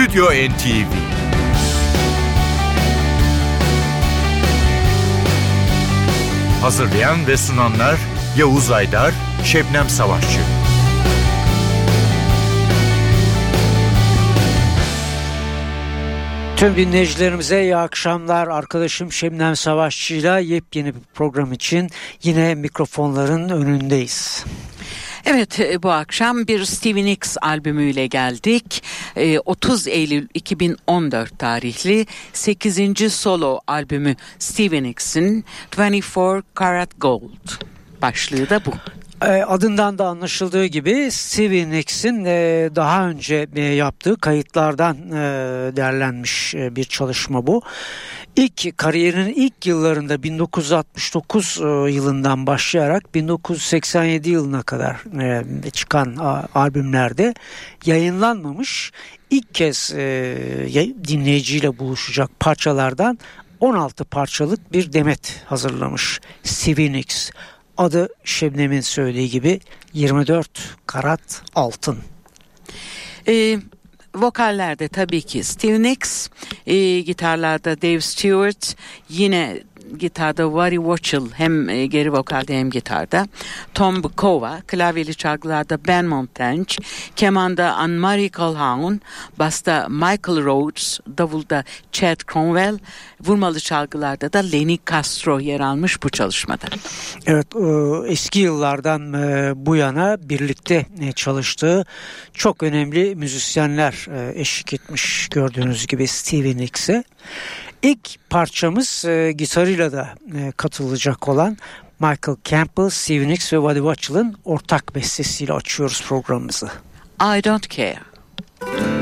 Stüdyo NTV Hazırlayan ve sunanlar Yavuz Aydar, Şebnem Savaşçı. Tüm dinleyicilerimize iyi akşamlar. Arkadaşım Şebnem Savaşçı'yla yepyeni bir program için yine mikrofonların önündeyiz. Evet e, bu akşam bir Stevie Nicks albümüyle geldik. 30 e, Eylül 2014 tarihli 8. solo albümü Stevie Nicks'in 24 Karat Gold başlığı da bu. E, adından da anlaşıldığı gibi Stevie Nicks'in daha önce yaptığı kayıtlardan derlenmiş bir çalışma bu. İlk kariyerinin ilk yıllarında 1969 e, yılından başlayarak 1987 yılına kadar e, çıkan albümlerde yayınlanmamış ilk kez e, dinleyiciyle buluşacak parçalardan 16 parçalık bir demet hazırlamış Stevie Nicks. Adı Şebnem'in söylediği gibi 24 karat altın. Ee, Vokallerde tabii ki Steve Nicks, e, gitarlarda Dave Stewart, yine gitarda Wari Watchell hem e, geri vokalde hem gitarda. Tom Bukova, klavyeli çalgılarda Ben Montange, kemanda Anne-Marie Calhoun, basta Michael Rhodes, davulda Chad Cromwell, vurmalı çalgılarda da Lenny Castro yer almış bu çalışmada. Evet eski yıllardan e, bu yana birlikte e, çalıştığı çok önemli müzisyenler eşlik etmiş gördüğünüz gibi Stevie Nicks'e. İlk parçamız e, gitarıyla da e, katılacak olan Michael Campbell, Stevie Nicks ve Buddy Watchell'ın ortak bestesiyle açıyoruz programımızı. I Don't Care.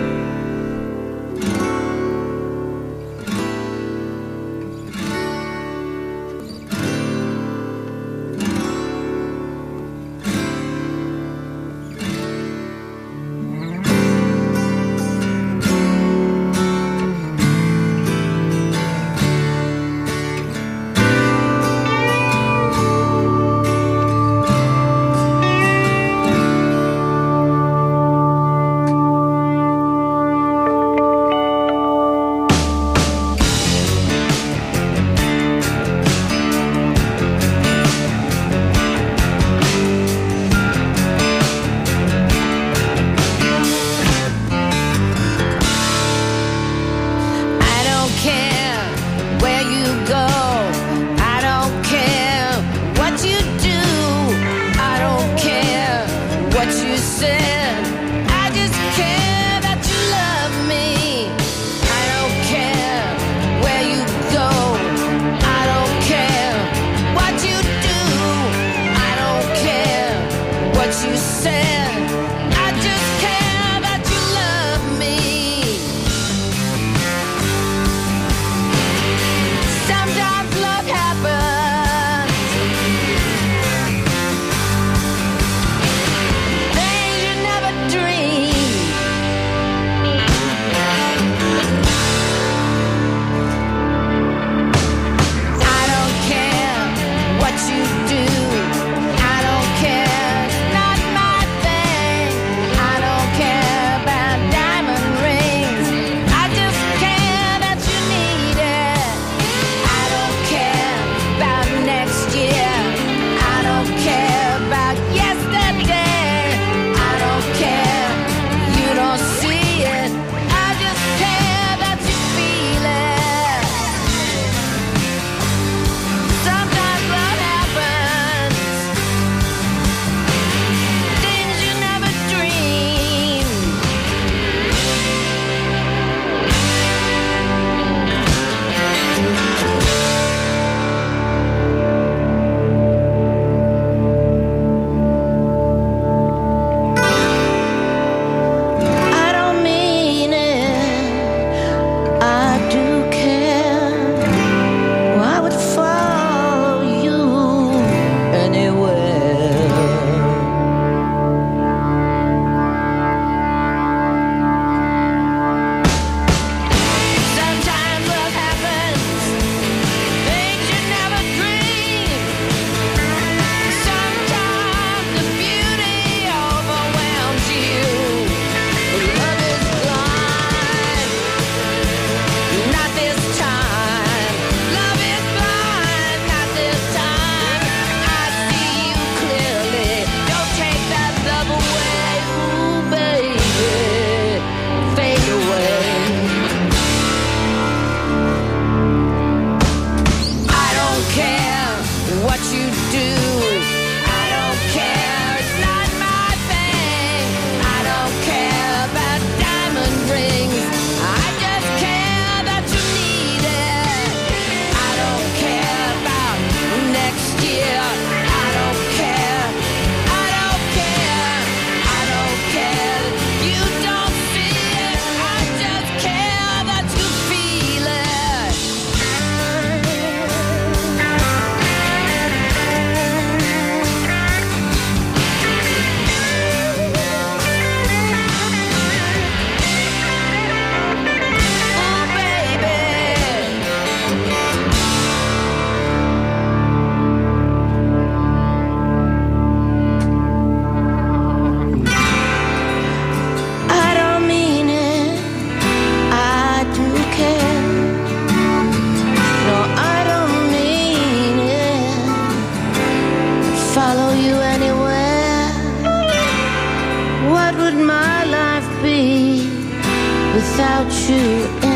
Without you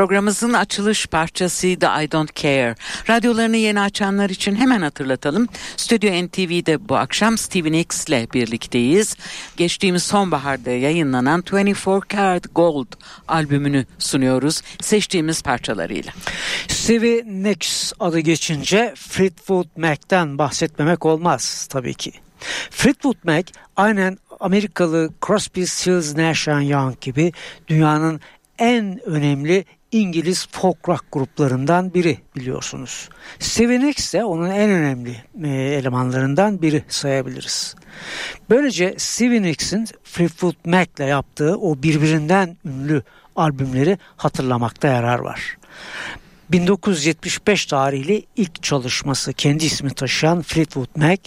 Programımızın açılış parçasıydı I Don't Care. Radyolarını yeni açanlar için hemen hatırlatalım. Stüdyo NTV'de bu akşam Stevie Nicks ile birlikteyiz. Geçtiğimiz sonbaharda yayınlanan 24 Karat Gold albümünü sunuyoruz seçtiğimiz parçalarıyla. Stevie Nicks adı geçince Fleetwood Mac'ten bahsetmemek olmaz tabii ki. Fleetwood Mac aynen Amerikalı Crosby, Stills, Nash Young gibi dünyanın en önemli İngiliz folk rock gruplarından biri biliyorsunuz. Stevie Nicks de onun en önemli e, elemanlarından biri sayabiliriz. Böylece Stevie Nicks'in Fleetwood Mac'le yaptığı o birbirinden ünlü albümleri hatırlamakta yarar var. 1975 tarihli ilk çalışması kendi ismi taşıyan Fleetwood Mac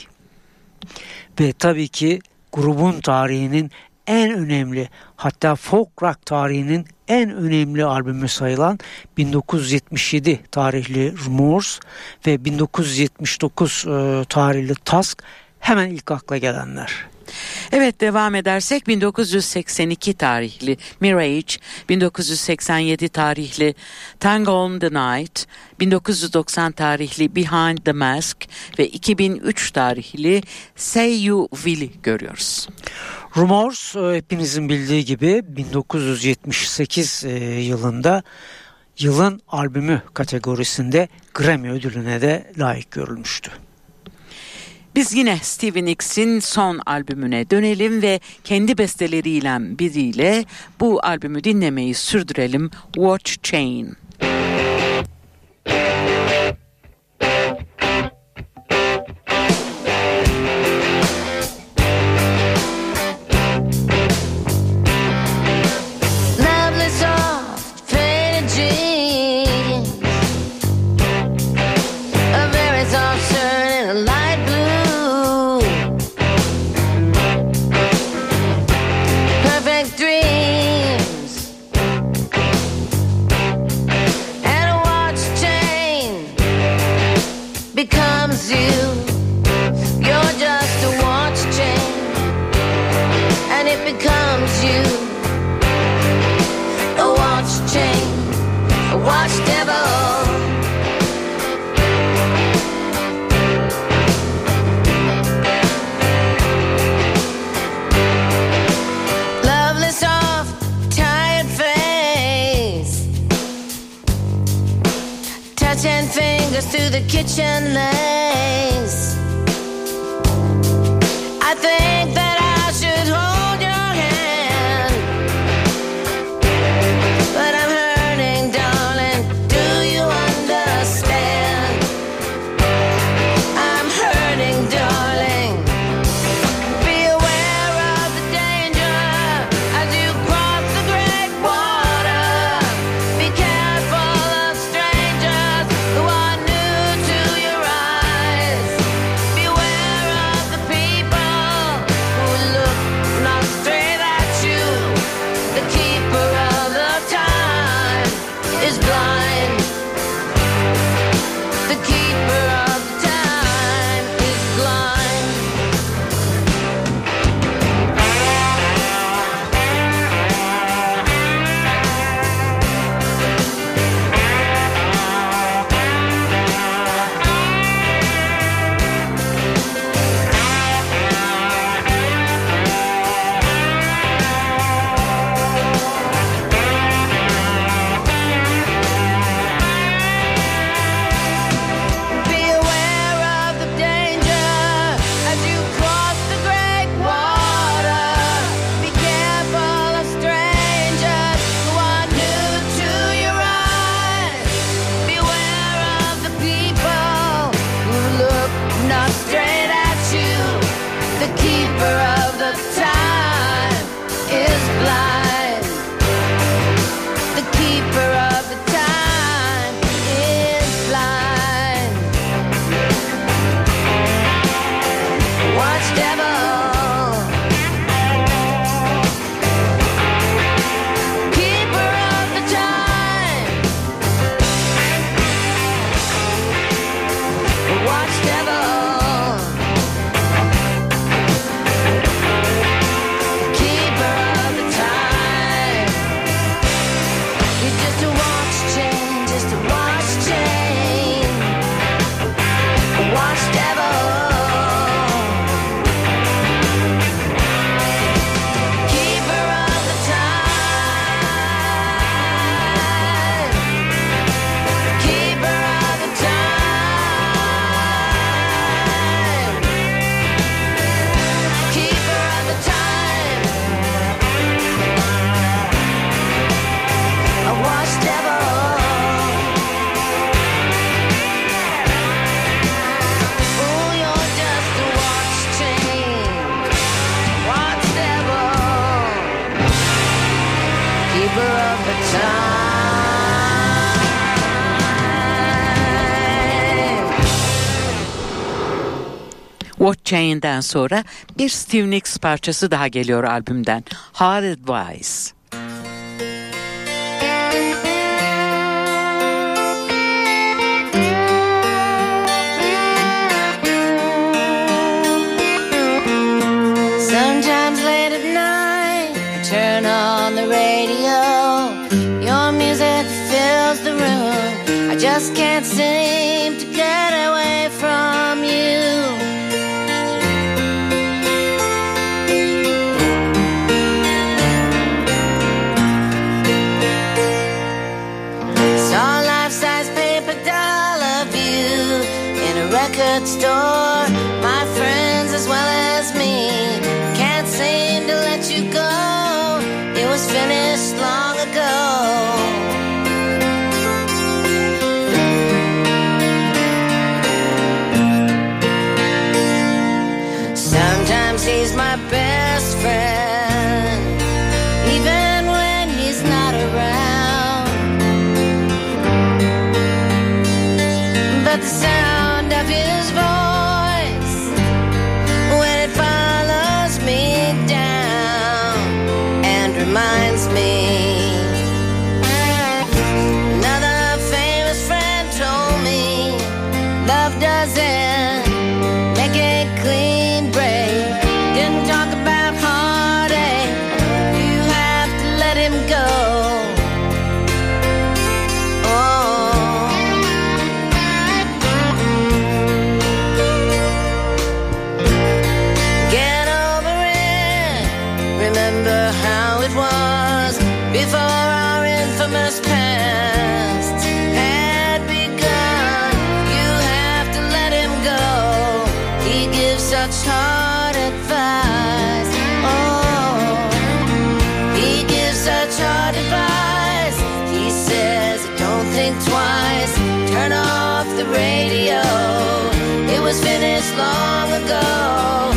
ve tabii ki grubun tarihinin en önemli hatta folk rock tarihinin en önemli albümü sayılan 1977 tarihli Rumors ve 1979 e, tarihli Tusk hemen ilk akla gelenler. Evet devam edersek 1982 tarihli Mirage, 1987 tarihli Tango on the Night, 1990 tarihli Behind the Mask ve 2003 tarihli Say You Will'i görüyoruz. Rumors e, hepinizin bildiği gibi 1978 e, yılında yılın albümü kategorisinde Grammy ödülüne de layık görülmüştü. Biz yine Stevie Nicks'in son albümüne dönelim ve kendi besteleriyle biriyle bu albümü dinlemeyi sürdürelim. Watch Chain. Becomes you. You're just a watch chain, and it becomes you kitchen lace. Chain'den sonra bir Steve Nicks parçası daha geliyor albümden. Hard Advice. Sometimes late at night, I turn on the radio. Your music fills the room. I just can't seem to get away that store. was finished long ago.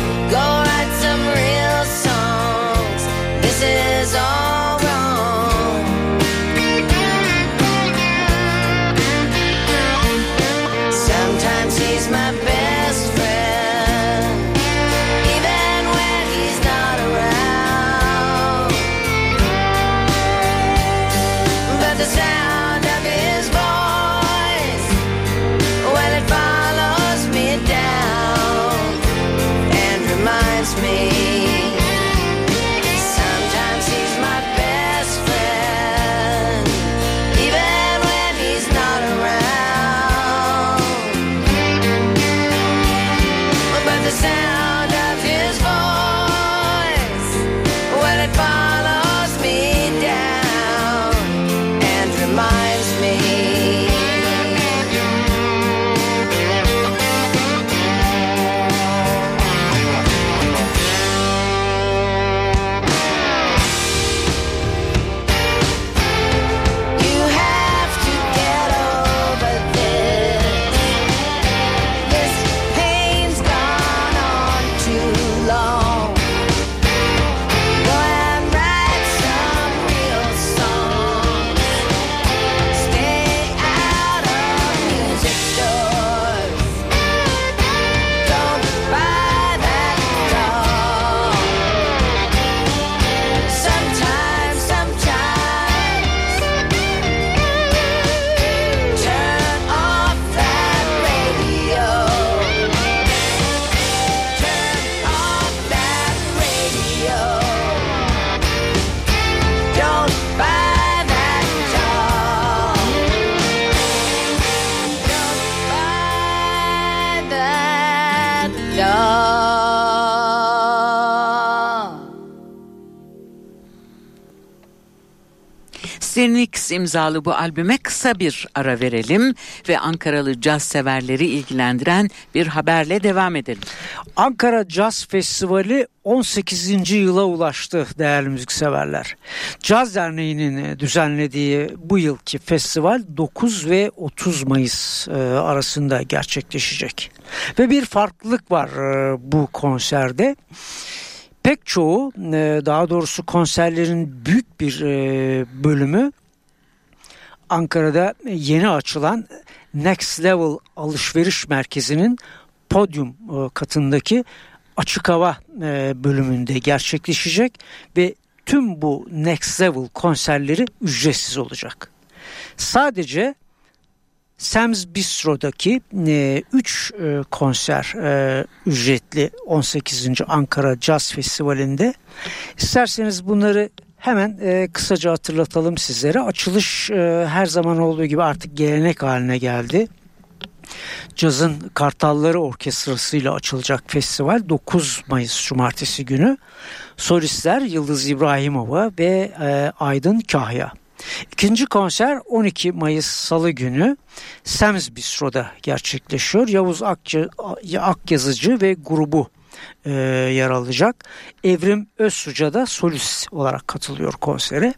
Phoenix imzalı bu albüme kısa bir ara verelim ve Ankaralı caz severleri ilgilendiren bir haberle devam edelim. Ankara Caz Festivali 18. yıla ulaştı değerli müzikseverler. Caz Derneği'nin e, düzenlediği bu yılki festival 9 ve 30 Mayıs e, arasında gerçekleşecek. Ve bir farklılık var e, bu konserde pek çoğu e, daha doğrusu konserlerin büyük bir e, bölümü Ankara'da yeni açılan Next Level alışveriş merkezinin podyum e, katındaki açık hava bölümünde gerçekleşecek ve tüm bu Next Level konserleri ücretsiz olacak. Sadece Sam's Bistro'daki 3 e, konser e, ücretli 18. Ankara Jazz Festivali'nde. İsterseniz bunları hemen e, kısaca hatırlatalım sizlere. Açılış e, her zaman olduğu gibi artık gelenek haline geldi. Caz'ın Kartalları Orkestrası'yla açılacak festival 9 Mayıs Cumartesi günü. Solistler Yıldız İbrahimova ve e, Aydın Kahya. İkinci konser 12 Mayıs Salı günü Sam's Bistro'da gerçekleşiyor. Yavuz Akçı, Akyazıcı ve grubu e, yer alacak. Evrim Özsuca da solist olarak katılıyor konsere.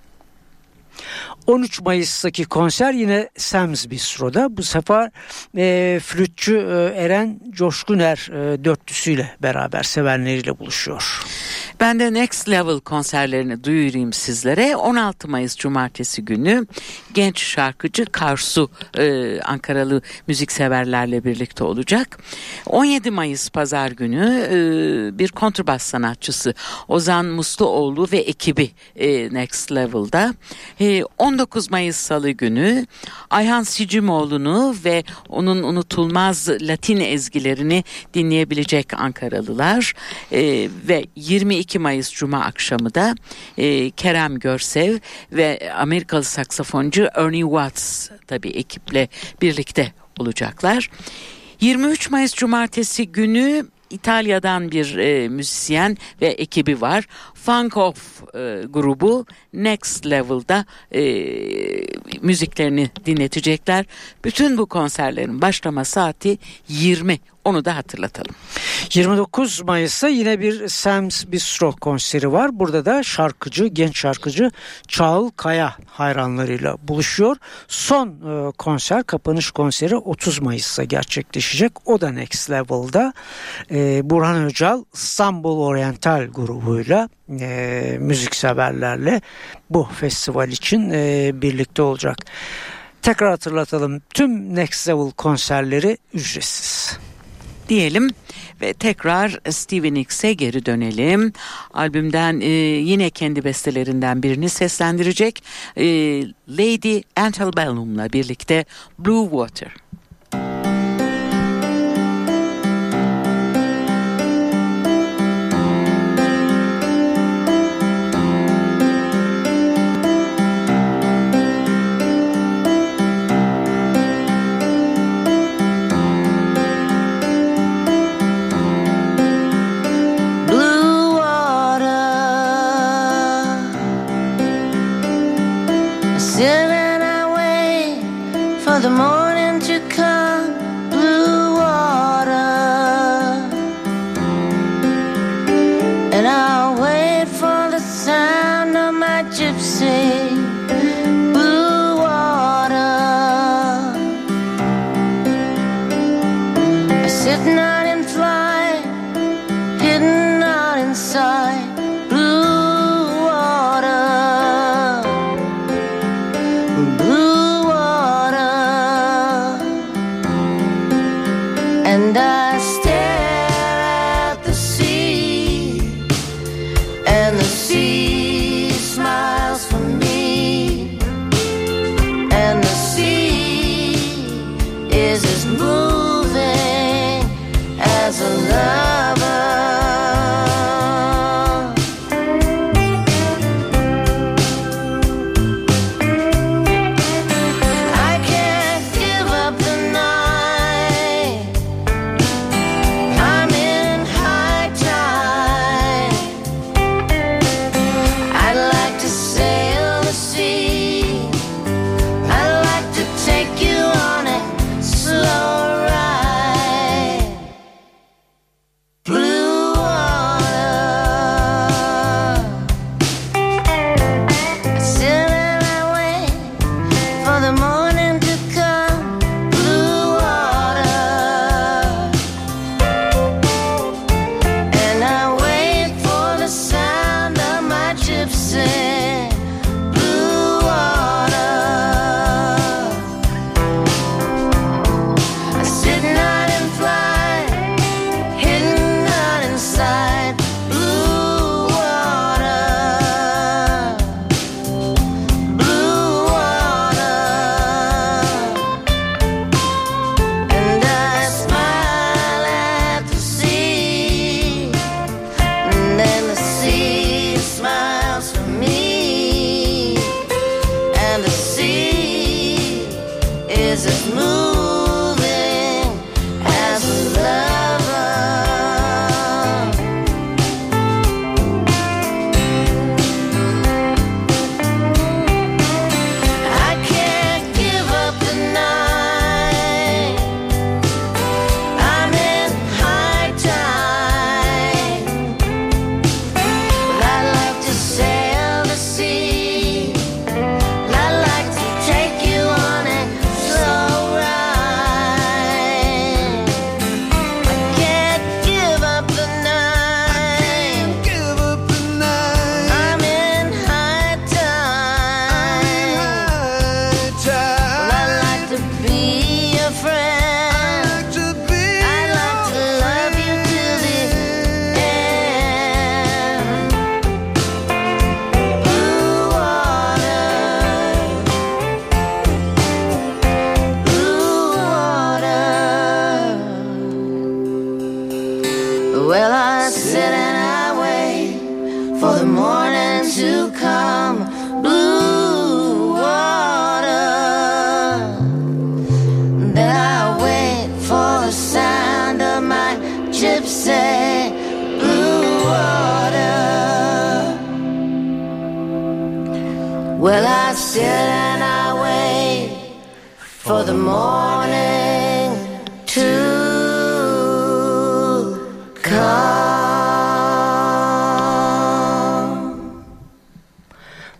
13 Mayıs'taki konser yine Sam's Bistro'da. Bu sefer e, flütçü e, Eren Coşkuner e, dörtlüsüyle beraber sevenleriyle buluşuyor. Ben de Next Level konserlerini duyurayım sizlere. 16 Mayıs Cumartesi günü genç şarkıcı Karsu e, Ankaralı müzikseverlerle birlikte olacak. 17 Mayıs Pazar günü e, bir kontrbas sanatçısı Ozan Musluoğlu ve ekibi e, Next Level'da. E, 19 Mayıs Salı günü Ayhan Sicimoğlu'nu ve onun unutulmaz Latin ezgilerini dinleyebilecek Ankaralılar e, ve 22 Mayıs Cuma akşamı da e, Kerem Görsev ve Amerikalı saksafoncu Ernie Watts tabii ekiple birlikte olacaklar. 23 Mayıs Cumartesi günü İtalya'dan bir e, müzisyen ve ekibi var. Funk Off e, grubu Next Level'da e, müziklerini dinletecekler. Bütün bu konserlerin başlama saati 20. Onu da hatırlatalım. 29 Mayıs'ta yine bir Sam's Bistro konseri var. Burada da şarkıcı, genç şarkıcı Çağıl Kaya hayranlarıyla buluşuyor. Son e, konser, kapanış konseri 30 Mayıs'ta gerçekleşecek. O da Next Level'da. E, Burhan Öcal İstanbul Oriental grubuyla e, müzikseverlerle bu festival için birlikte olacak. Tekrar hatırlatalım. Tüm Next Level konserleri ücretsiz diyelim ve tekrar Stevie Nicks'e geri dönelim. Albümden e, yine kendi bestelerinden birini seslendirecek e, Lady Antebellum'la birlikte Blue Water. Sailing away for the morning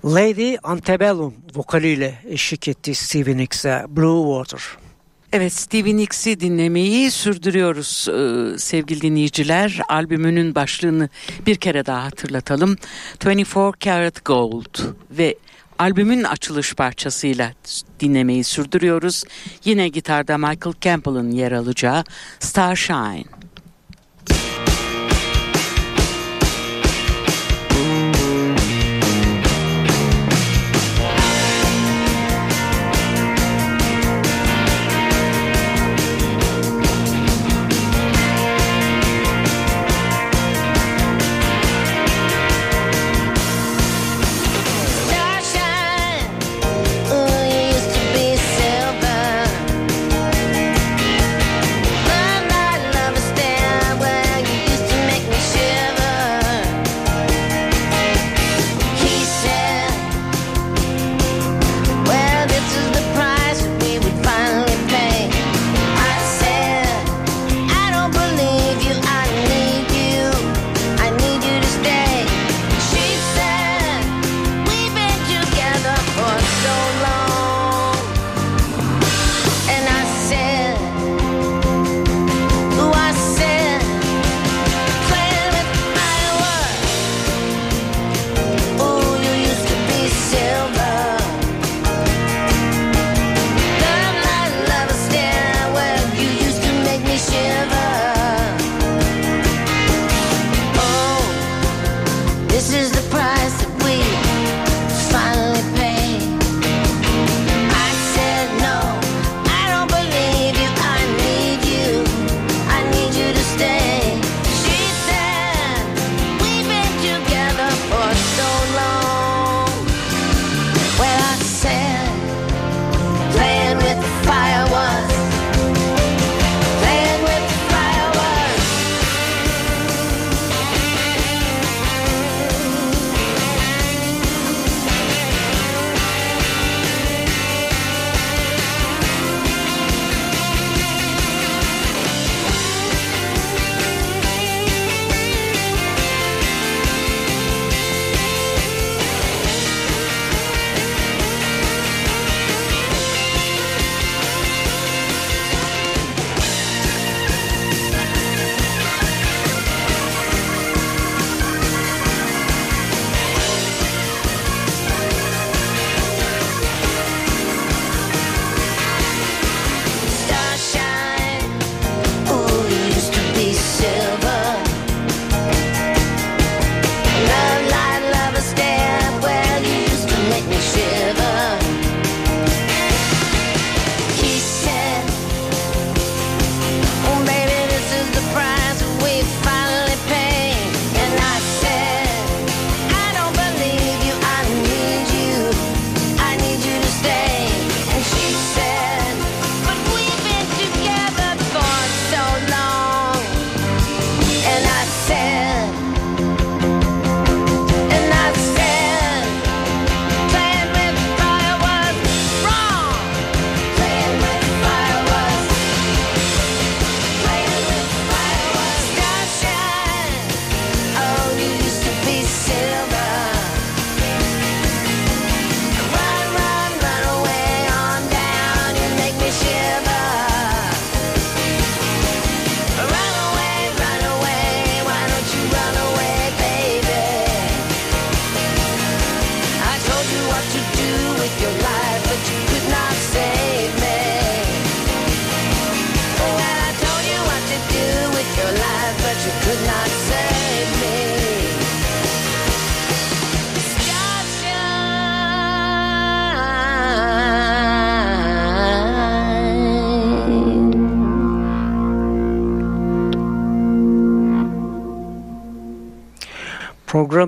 Lady Antebellum vokaliyle eşlik etti Stevie Nicks'e Blue Water. Evet Stevie Nicks'i dinlemeyi sürdürüyoruz e, sevgili dinleyiciler. Albümünün başlığını bir kere daha hatırlatalım. 24 Karat Gold ve albümün açılış parçasıyla dinlemeyi sürdürüyoruz. Yine gitarda Michael Campbell'ın yer alacağı Starshine.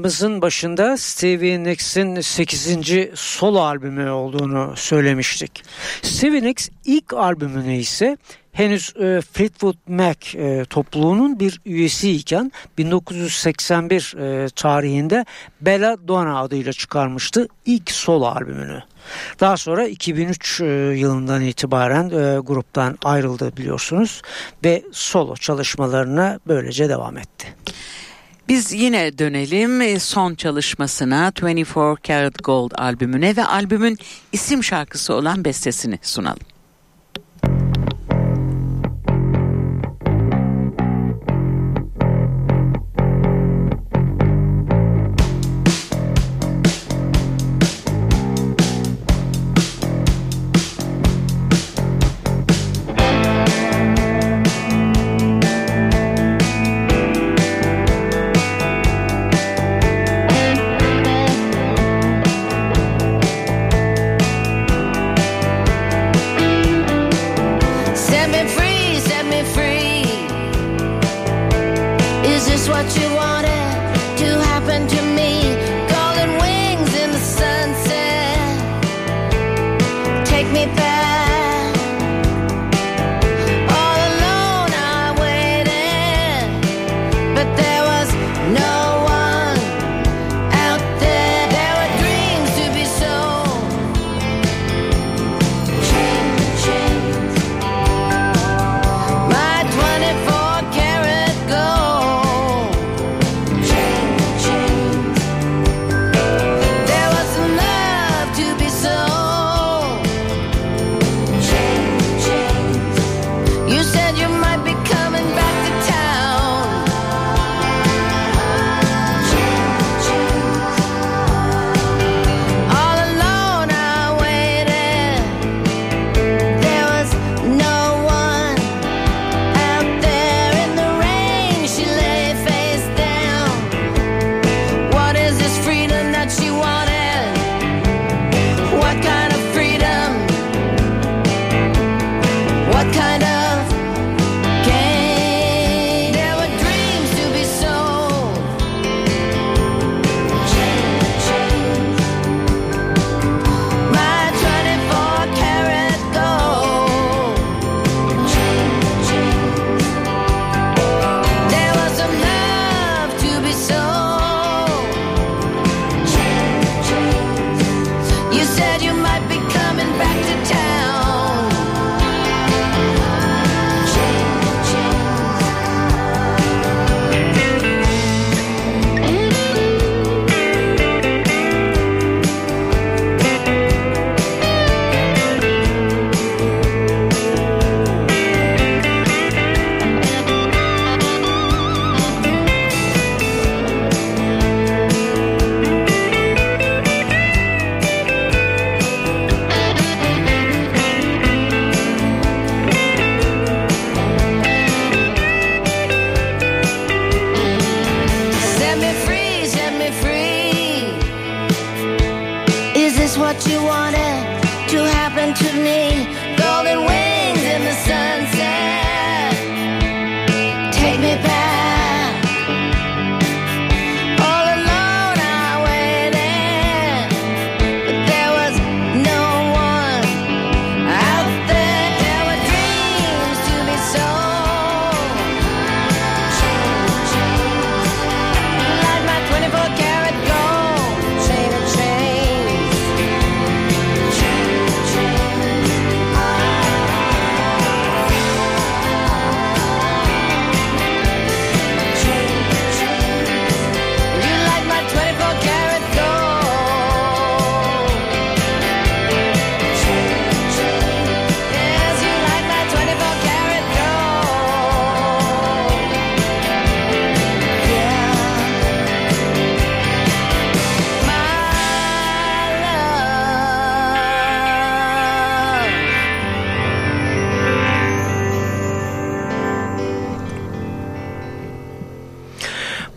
Programımızın başında Stevie Nicks'in 8. solo albümü olduğunu söylemiştik. Stevie Nicks ilk albümüne ise henüz e, Fleetwood Mac e, topluluğunun bir üyesiyken 1981 e, tarihinde Bella Donna adıyla çıkarmıştı ilk solo albümünü. Daha sonra 2003 e, yılından itibaren e, gruptan ayrıldı biliyorsunuz ve solo çalışmalarına böylece devam etti. Biz yine dönelim e, son çalışmasına 24 Karat Gold albümüne ve albümün isim şarkısı olan bestesini sunalım.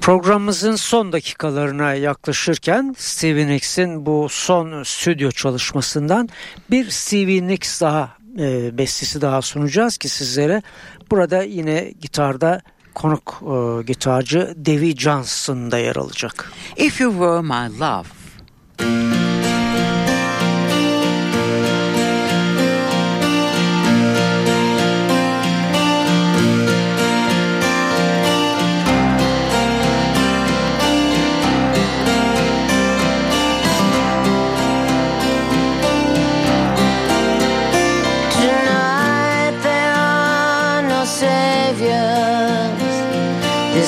Programımızın son dakikalarına yaklaşırken Stevie Nicks'in bu son stüdyo çalışmasından bir Stevie Nicks daha e, bestesi daha sunacağız ki sizlere. Burada yine gitarda konuk e, gitarcı Davy Johnson da yer alacak. If You Were My Love.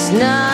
This night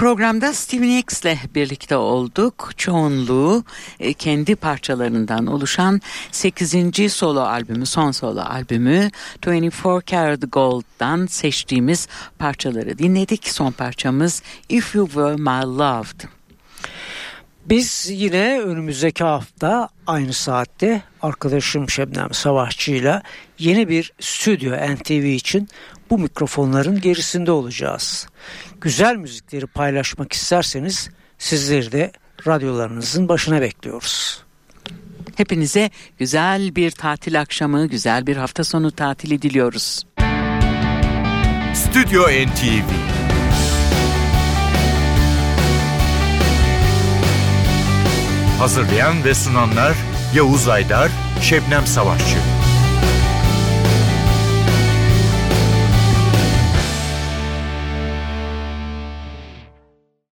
Programda Stevie Nicks'le birlikte olduk. Çoğunluğu e, kendi parçalarından oluşan 8. solo albümü, son solo albümü 24 Karat Gold'dan seçtiğimiz parçaları dinledik. Son parçamız If You Were My Loved. Biz yine önümüzdeki hafta aynı saatte arkadaşım Şebnem Savaşçı ile yeni bir stüdyo NTV için bu mikrofonların gerisinde olacağız. Güzel müzikleri paylaşmak isterseniz sizleri de radyolarınızın başına bekliyoruz. Hepinize güzel bir tatil akşamı, güzel bir hafta sonu tatili diliyoruz. Stüdyo NTV Hazırlayan ve sunanlar Yavuz Aydar, Şebnem Savaşçı.